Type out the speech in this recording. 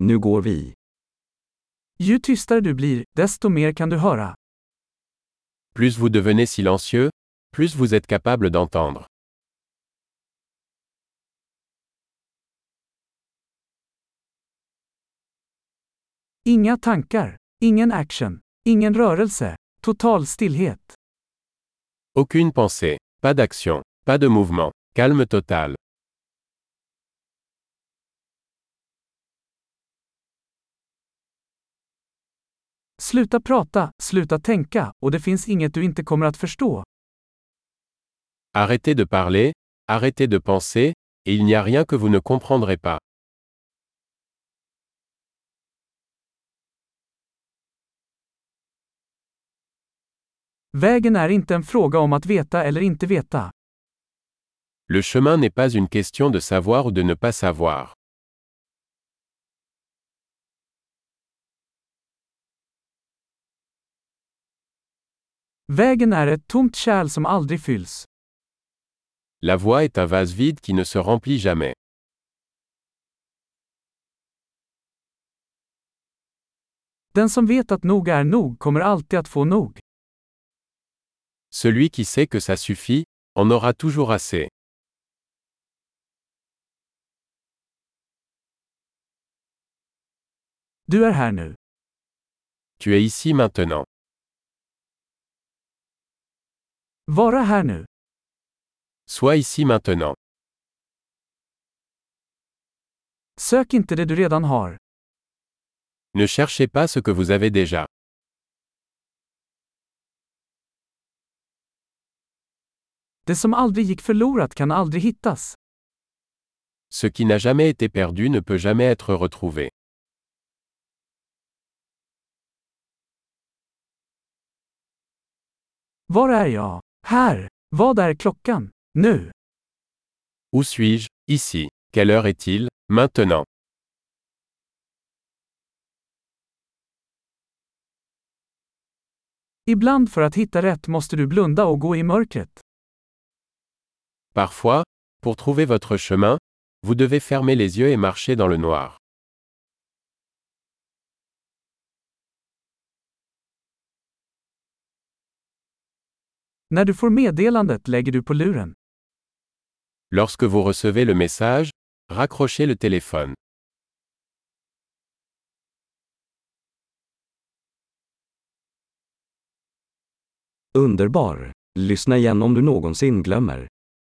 Nu går vi. Ju tystare du blir, desto mer kan du höra. Plus vous devenez silencieux, plus vous êtes capable d'entendre. Inga tankar, ingen action, ingen rörelse, total stillhet. Aucune pensée, pas d'action, pas de mouvement, calme total. Sluta prata, sluta tänka, och det finns inget du inte kommer att förstå. Arrêtez de parler, arrêtez de penser, et il n'y a rien que vous ne comprendrez pas. Vägen är inte en fråga om att veta eller inte veta. Le chemin n'est pas une question de savoir ou de ne pas savoir. Vägen är ett tomt kärl som aldrig fylls. La voie est un vase vide qui ne se remplit jamais. Den som vet att nog är nog kommer alltid att få nog. Celui qui sait que ça suffit, en aura toujours assez. Du är här nu. Tu es ici maintenant. Vara här nu. Sois ici maintenant. Sök inte det du redan har. Ne cherchez pas ce que vous avez déjà. Det som aldrig gick förlorat kan aldrig hittas. Ce qui n'a jamais été perdu ne peut jamais être retrouvé. Var är jag? Här. Vad är klockan? Nu. Où suis-je? Ici. Quelle heure est-il? Maintenant. Ibland för att hitta rätt måste du blunda och gå i mörkret. Parfois, pour trouver votre chemin, vous devez fermer les yeux et marcher dans le noir. När du får meddelandet lägger du på luren. Lorsque vous recevez le message, raccrochez le téléphone. Underbar! Lyssna igen om du någonsin glömmer.